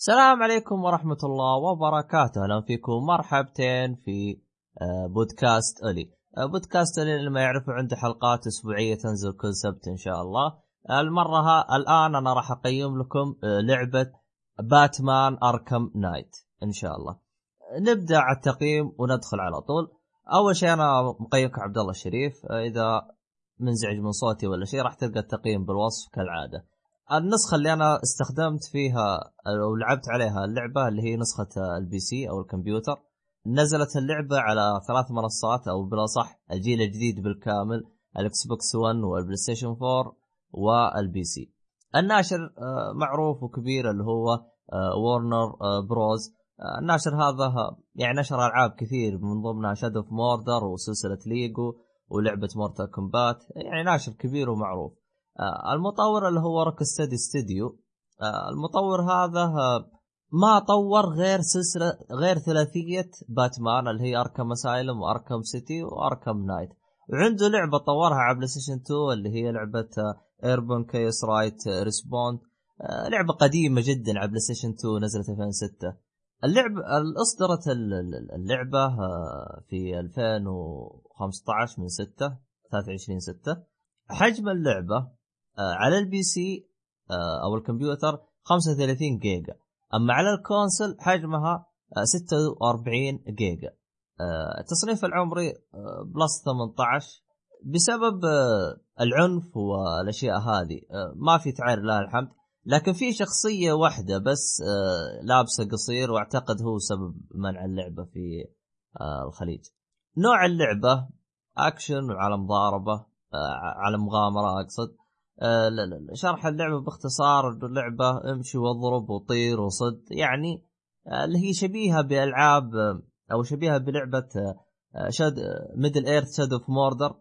السلام عليكم ورحمة الله وبركاته. أهلا فيكم. مرحبتين في آه، بودكاست أولي آه، بودكاست أولي اللي ما يعرفوا عنده حلقات أسبوعية تنزل كل سبت إن شاء الله. المرة ها الآن أنا راح أقيم لكم آه، لعبة باتمان أركم نايت إن شاء الله. نبدأ على التقييم وندخل على طول. أول شيء أنا مقيمك عبد الله الشريف. إذا منزعج من صوتي ولا شيء راح تلقى التقييم بالوصف كالعادة. النسخة اللي أنا استخدمت فيها أو لعبت عليها اللعبة اللي هي نسخة ال PC أو الكمبيوتر. نزلت اللعبة على ثلاث منصات أو بالاصح الجيل الجديد بالكامل ال Xbox 1 وال PlayStation 4 وال PC. الناشر آه، معروف وكبير اللي هو Warner Bros الناشر هذا يعني نشر ألعاب كثير من ضمنها Shadow of Mordor وسلسلة ليجو ولعبة Mortal Kombat يعني ناشر كبير ومعروف. آه، المطور اللي هو Rocksteady Studio المطور هذا آه، ما طور غير سلسلة غير ثلاثية باتمان اللي هي Arkham Asylum و Arkham City و Arkham Knight. وعنده لعبة طورها على PlayStation 2 اللي هي لعبة Urban Chaos Riot Response لعبة قديمة جدا على PlayStation 2 نزلت 2006 اللعبه اصدرت اللعبة آه، في 2015 من 6 23 6 حجم اللعبة آه، على ال PC آه، أو الكمبيوتر 35 جيجا. أما على ال console حجمها 46 آه، جيجا التصنيف العمري plus 18 بسبب العنف والأشياء هذه ما في تعري لله الحمد. لكن في شخصية واحدة بس لابسة قصير وأعتقد هو سبب منع اللعبة في الخليج. نوع اللعبة أكشن وعلى مضاربة على مغامرة أقصد. آه، شرح اللعبة باختصار اللعبة امشي واضرب وطير وصد. يعني آه، اللي هي شبيهة بألعاب آه، أو شبيهة بلعبة Shadow Middle Earth Shadow of Mordor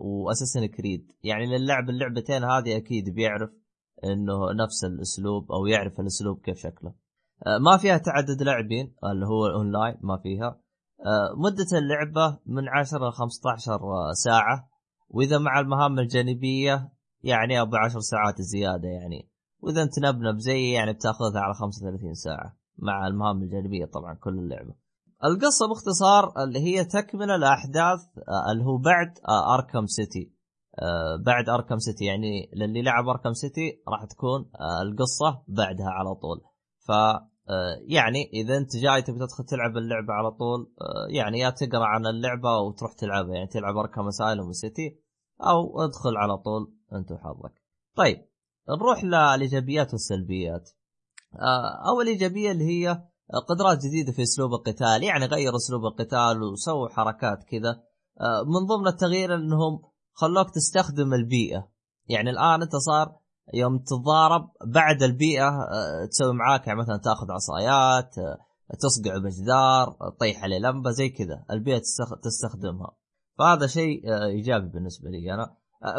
و Assassin's Creed يعني للعب اللعبتين هذه أكيد بيعرف إنه نفس الأسلوب أو يعرف الأسلوب كيف شكله. ما فيها تعدد لاعبين اللي هو الاونلاين ما فيها. مدة اللعبة من 10 ل 15 ساعة. وإذا مع المهام الجانبية يعني ابو عشر ساعات زيادة يعني. وإذا انت noob زي يعني بتأخذها على 35 ساعة مع المهام الجانبية طبعا كل اللعبة. القصة باختصار اللي هي تكملة الاحداث آه، اللي هو بعد Arkham آه، City. آه، بعد Arkham City يعني للي لعب Arkham City راح تكون القصة بعدها على طول. ف يعني إذا أنت جاي تبي تدخل تلعب اللعبة على طول يعني يا تقرأ عن اللعبة وتروح تلعبها. يعني تلعب أركم أسايلم سيتي أو ادخل على طول أنت وحظك. طيب نروح للايجابيات والسلبيات. آه، أول إيجابية اللي هي قدرات جديدة في أسلوب القتال يعني غير أسلوب القتال وسووا حركات كذا. آه، من ضمن التغيير إنهم خلوك تستخدم البيئة. يعني الآن أنت صار يوم تتضارب بعد البيئة آه، تسوي معاك يعني مثلا تأخذ عصايات تصقع بجدار تطيح عليه لمبة زي كذا. البيئة تستخدمها. فهذا شيء إيجابي بالنسبة لي أنا.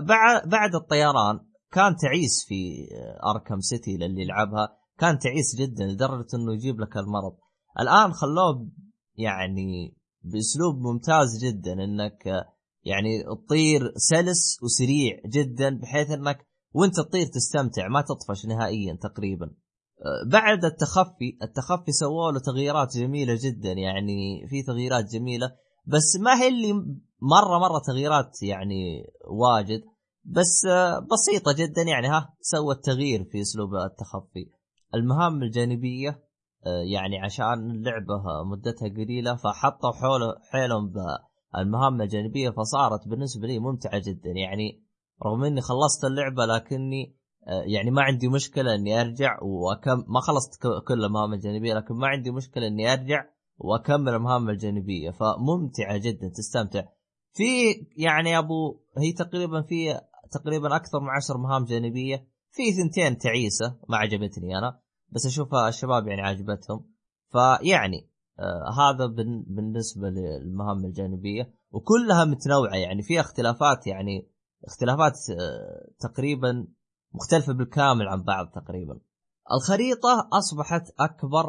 بعد بعد الطيران كان تعيس في أركم سيتي للي يلعبها. كان تعيس جدا لدرجة إنه يجيب لك المرض. الآن خلوه يعني بأسلوب ممتاز جدا إنك يعني تطير سلس وسريع جدا بحيث إنك وأنت تطير تستمتع ما تطفش نهائيا تقريبا. بعد التخفي التخفي سووا له تغييرات جميلة جدا يعني في تغييرات جميلة. بس ما هي اللي مرة مرة تغييرات يعني واجد بس بسيطة جدا يعني ها سوت تغيير في أسلوب التخفي. المهام الجانبية يعني عشان اللعبه مدتها قليلة فحطوا حول حيلهم بالمهام الجانبية فصارت بالنسبة لي ممتعة جدا. يعني رغم إني خلصت اللعبة لكني يعني ما عندي مشكلة إني أرجع وكم ما خلصت كل المهام الجانبية لكن ما عندي مشكلة إني أرجع وأكمل المهام الجانبية. فممتعة جدا تستمتع. في يعني أبو هي تقريبا في تقريبا أكثر من عشر مهام جانبية. في ثنتين تعيسة ما عجبتني أنا بس أشوفها الشباب يعني عجبتهم. فيعني آه هذا بالنسبة للمهام الجانبية وكلها متنوعة. يعني فيها اختلافات يعني اختلافات آه تقريبا مختلفة بالكامل عن بعض تقريبا. الخريطة أصبحت أكبر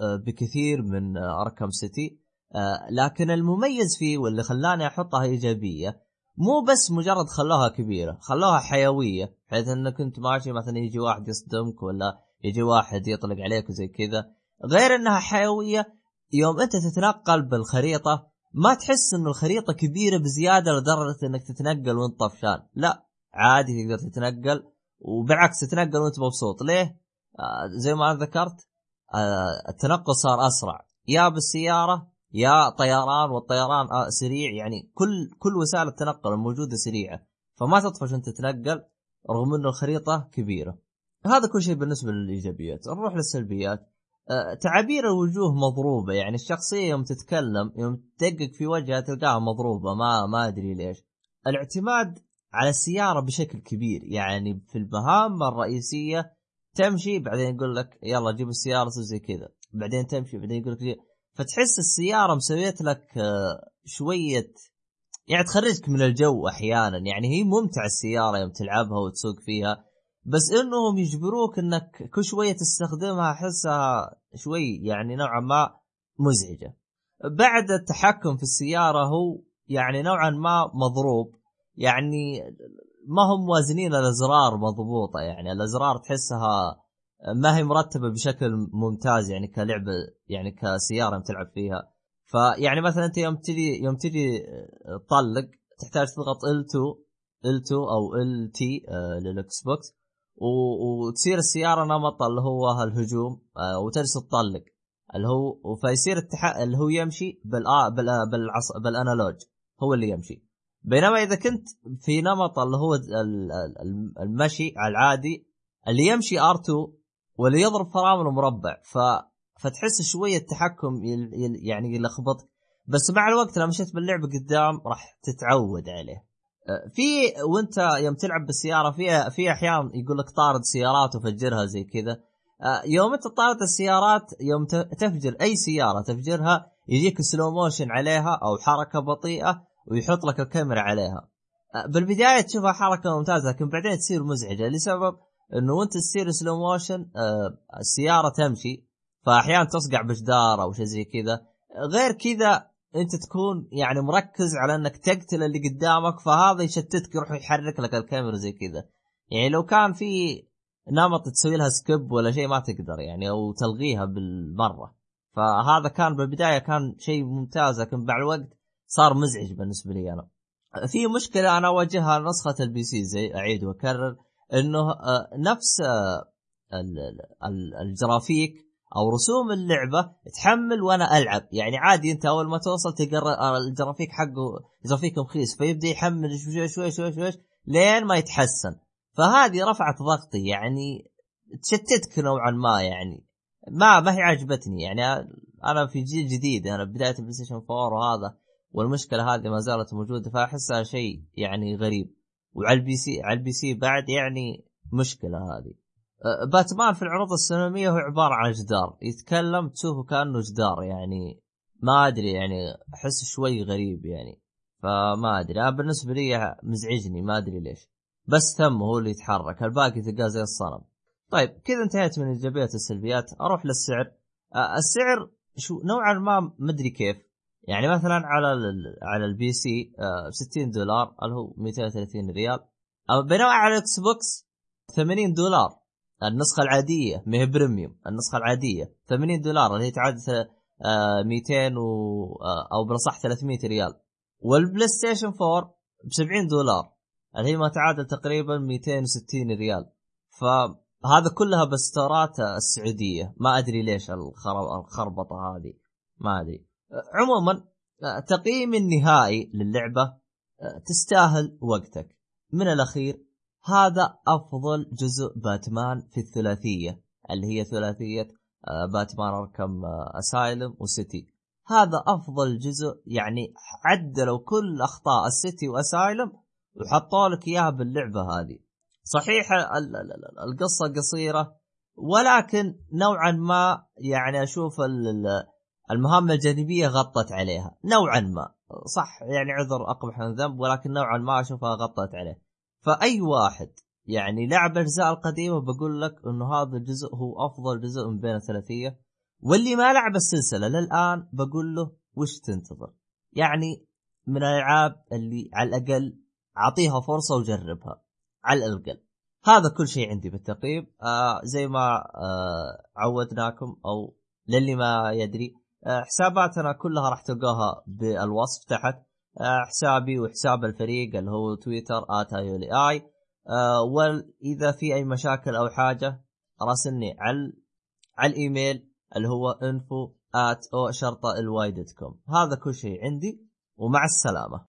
آه بكثير من أركم سيتي. آه، لكن المميز فيه واللي خلاني أحطها إيجابية مو بس مجرد خلوها كبيرة خلوها حيوية بحيث انك كنت ماشي مثلا يجي واحد يصدمك ولا يجي واحد يطلق عليك وزي كذا. غير إنها حيوية يوم أنت تتنقل بالخريطة ما تحس إنه الخريطة كبيرة بزيادة لدرجة إنك تتنقل وأنت طفشان. لا عادي تقدر تتنقل وبالعكس تتنقل وأنت مبسوط. ليه؟ آه زي ما ذكرت آه التنقل صار أسرع. يا بالسيارة يا طيران والطيران آه سريع يعني كل كل وسائل التنقل الموجودة سريعة. فما تطفش انت تتنقل رغم إنه الخريطة كبيرة. هذا كل شيء بالنسبة للإيجابيات. نروح للسلبيات. أه تعابير الوجوه مضروبة يعني الشخصية يوم تتكلم يوم تدقق في وجهها تلقاها مضروبة ما ما أدري ليش. الاعتماد على السيارة بشكل كبير يعني في المهام الرئيسية تمشي بعدين يقول لك يلا جيب السيارة زي كذا. بعدين تمشي بعدين يقول لك فتحس السيارة مسويت لك آه، شوية يعني تخرجك من الجو أحيانا. يعني هي ممتعة السيارة يوم تلعبها وتسوق فيها بس إنهم يجبروك إنك كل شوية تستخدمها أحسها شوي يعني نوعا ما مزعجة. بعد التحكم في السيارة هو يعني نوعا ما مضروب. يعني ما هم موازنين الأزرار مضبوطة. يعني الأزرار تحسها ما هي مرتبة بشكل ممتاز يعني كلعبة يعني كسيارة تلعب فيها. فيعني مثلا أنت يوم تجي يوم تجي تطلق تحتاج تضغط L2 L2 أو LT آه لل Xbox وتصير السيارة نمط اللي هو الهجوم آه وتجلس تطلق. اللي هو فيصير التح... اللي هو يمشي. بال... بالعص... بال analog. هو اللي يمشي. بينما إذا كنت في نمط اللي هو المشي العادي اللي يمشي R2 واللي يضرب فرامل مربع ف فتحس شوية التحكم يل... يل... يعني يلخبطك بس مع الوقت لما مشيت باللعبة قدام راح تتعود عليه. أه، في وانت يوم تلعب بالسيارة في في أحيان يقول لك طارد سيارات وفجرها زي كذا. أه، يوم انت طارد السيارات يوم تفجر أي سيارة تفجرها يجيك سلو موشن عليها أو حركة بطيئة ويحط لك الكاميرا عليها. أه، بالبداية تشوفها حركة ممتازة لكن بعدين تصير مزعجة. لسبب إنه وانت تصير slow motion السيارة تمشي فأحيانا تصقع بجدار أو شيء زي كذا. غير كذا أنت تكون يعني مركز على إنك تقتل اللي قدامك فهذا يشتتك يروح يحرك لك الكاميرا زي كذا. يعني لو كان في نمط تسوي لها skip ولا شيء ما تقدر يعني أو تلغيها بالمرة. فهذا كان بالبداية كان شيء ممتاز لكن بعد الوقت صار مزعج بالنسبة لي أنا. في مشكلة أنا أواجهها نسخة ال PC زي أعيد وأكرر. إنه آه، نفس آه، الجرافيك أو رسوم اللعبة تحمل وأنا ألعب. يعني عادي أنت أول ما توصل تلقى الجرافيك حقه جرافيك رخيص فيبدأ يحمل شوي شوي شوي شوي لين ما يتحسن. فهذه رفعت ضغطي يعني تشتتك نوعا ما يعني. ما ما هي عجبتني. يعني أنا في جيل جديد أنا بداية ال PlayStation 4 وهذا والمشكلة هذه ما زالت موجودة فأحسها شيء يعني غريب. وعلى ال PC على ال PC بعد يعني مشكلة هذه. أه، باتمان في العروض السينمائية هو عبارة عن جدار. يتكلم تشوفه كأنه جدار يعني. ما أدري يعني أحس شوي غريب يعني. فما أدري. أنا بالنسبة لي مزعجني ما أدري ليش. بس فمه هو اللي يتحرك. الباقي تلقاه زي الصنم. طيب كذا انتهيت من الايجابيات والسلبيات أروح للسعر. أه، السعر شو نوعا ما مدري كيف. يعني مثلا على ال على ال PC ب 60 دولار اللي هو 230 ريال. بينما على ال Xbox 80 دولار. النسخة العادية ما هي premium. النسخة العادية 80 دولار اللي هي تعادل 200 و آه، أو بالأصح 300 ريال. وال PlayStation 4 ب 70 دولار اللي هي ما تعادل تقريبا 260 ريال. فهذا كلها بستورات السعودية. ما أدري ليش الخربطة هذه. ما أدري. عموما تقييمي النهائي للعبة آه، تستاهل وقتك. من الأخير هذا أفضل جزء باتمان في الثلاثية اللي هي ثلاثية آه، باتمان أركم أسايلم وسيتي. هذا أفضل جزء يعني عدلوا كل أخطاء السيتي وأسايلم وحطوا لك إياها باللعبة هذه. صحيح القصة قصيرة ولكن نوعا ما يعني أشوف المهام الجانبية غطت عليها. نوعا ما. صح يعني عذر أقبح من ذنب ولكن نوعا ما أشوفها غطت عليه. فأي واحد يعني لعب الأجزاء القديمة بقول لك إنه هذا الجزء هو أفضل جزء من بين الثلاثية. واللي ما لعب السلسلة للآن بقول له وش تنتظر؟ يعني من الألعاب اللي على الأقل أعطيها فرصة وجربها. على الأقل. هذا كل شيء عندي بالتقييم آه زي ما آه عودناكم أو للي ما يدري حساباتنا كلها راح تلقاها بالوصف تحت آه حسابي وحساب الفريق اللي هو تويتر @ايولي آي آه واذا في أي مشاكل أو حاجة راسلني على على الإيميل اللي هو info at أو شرطة الواي دوت كوم هذا كل شيء عندي ومع السلامة.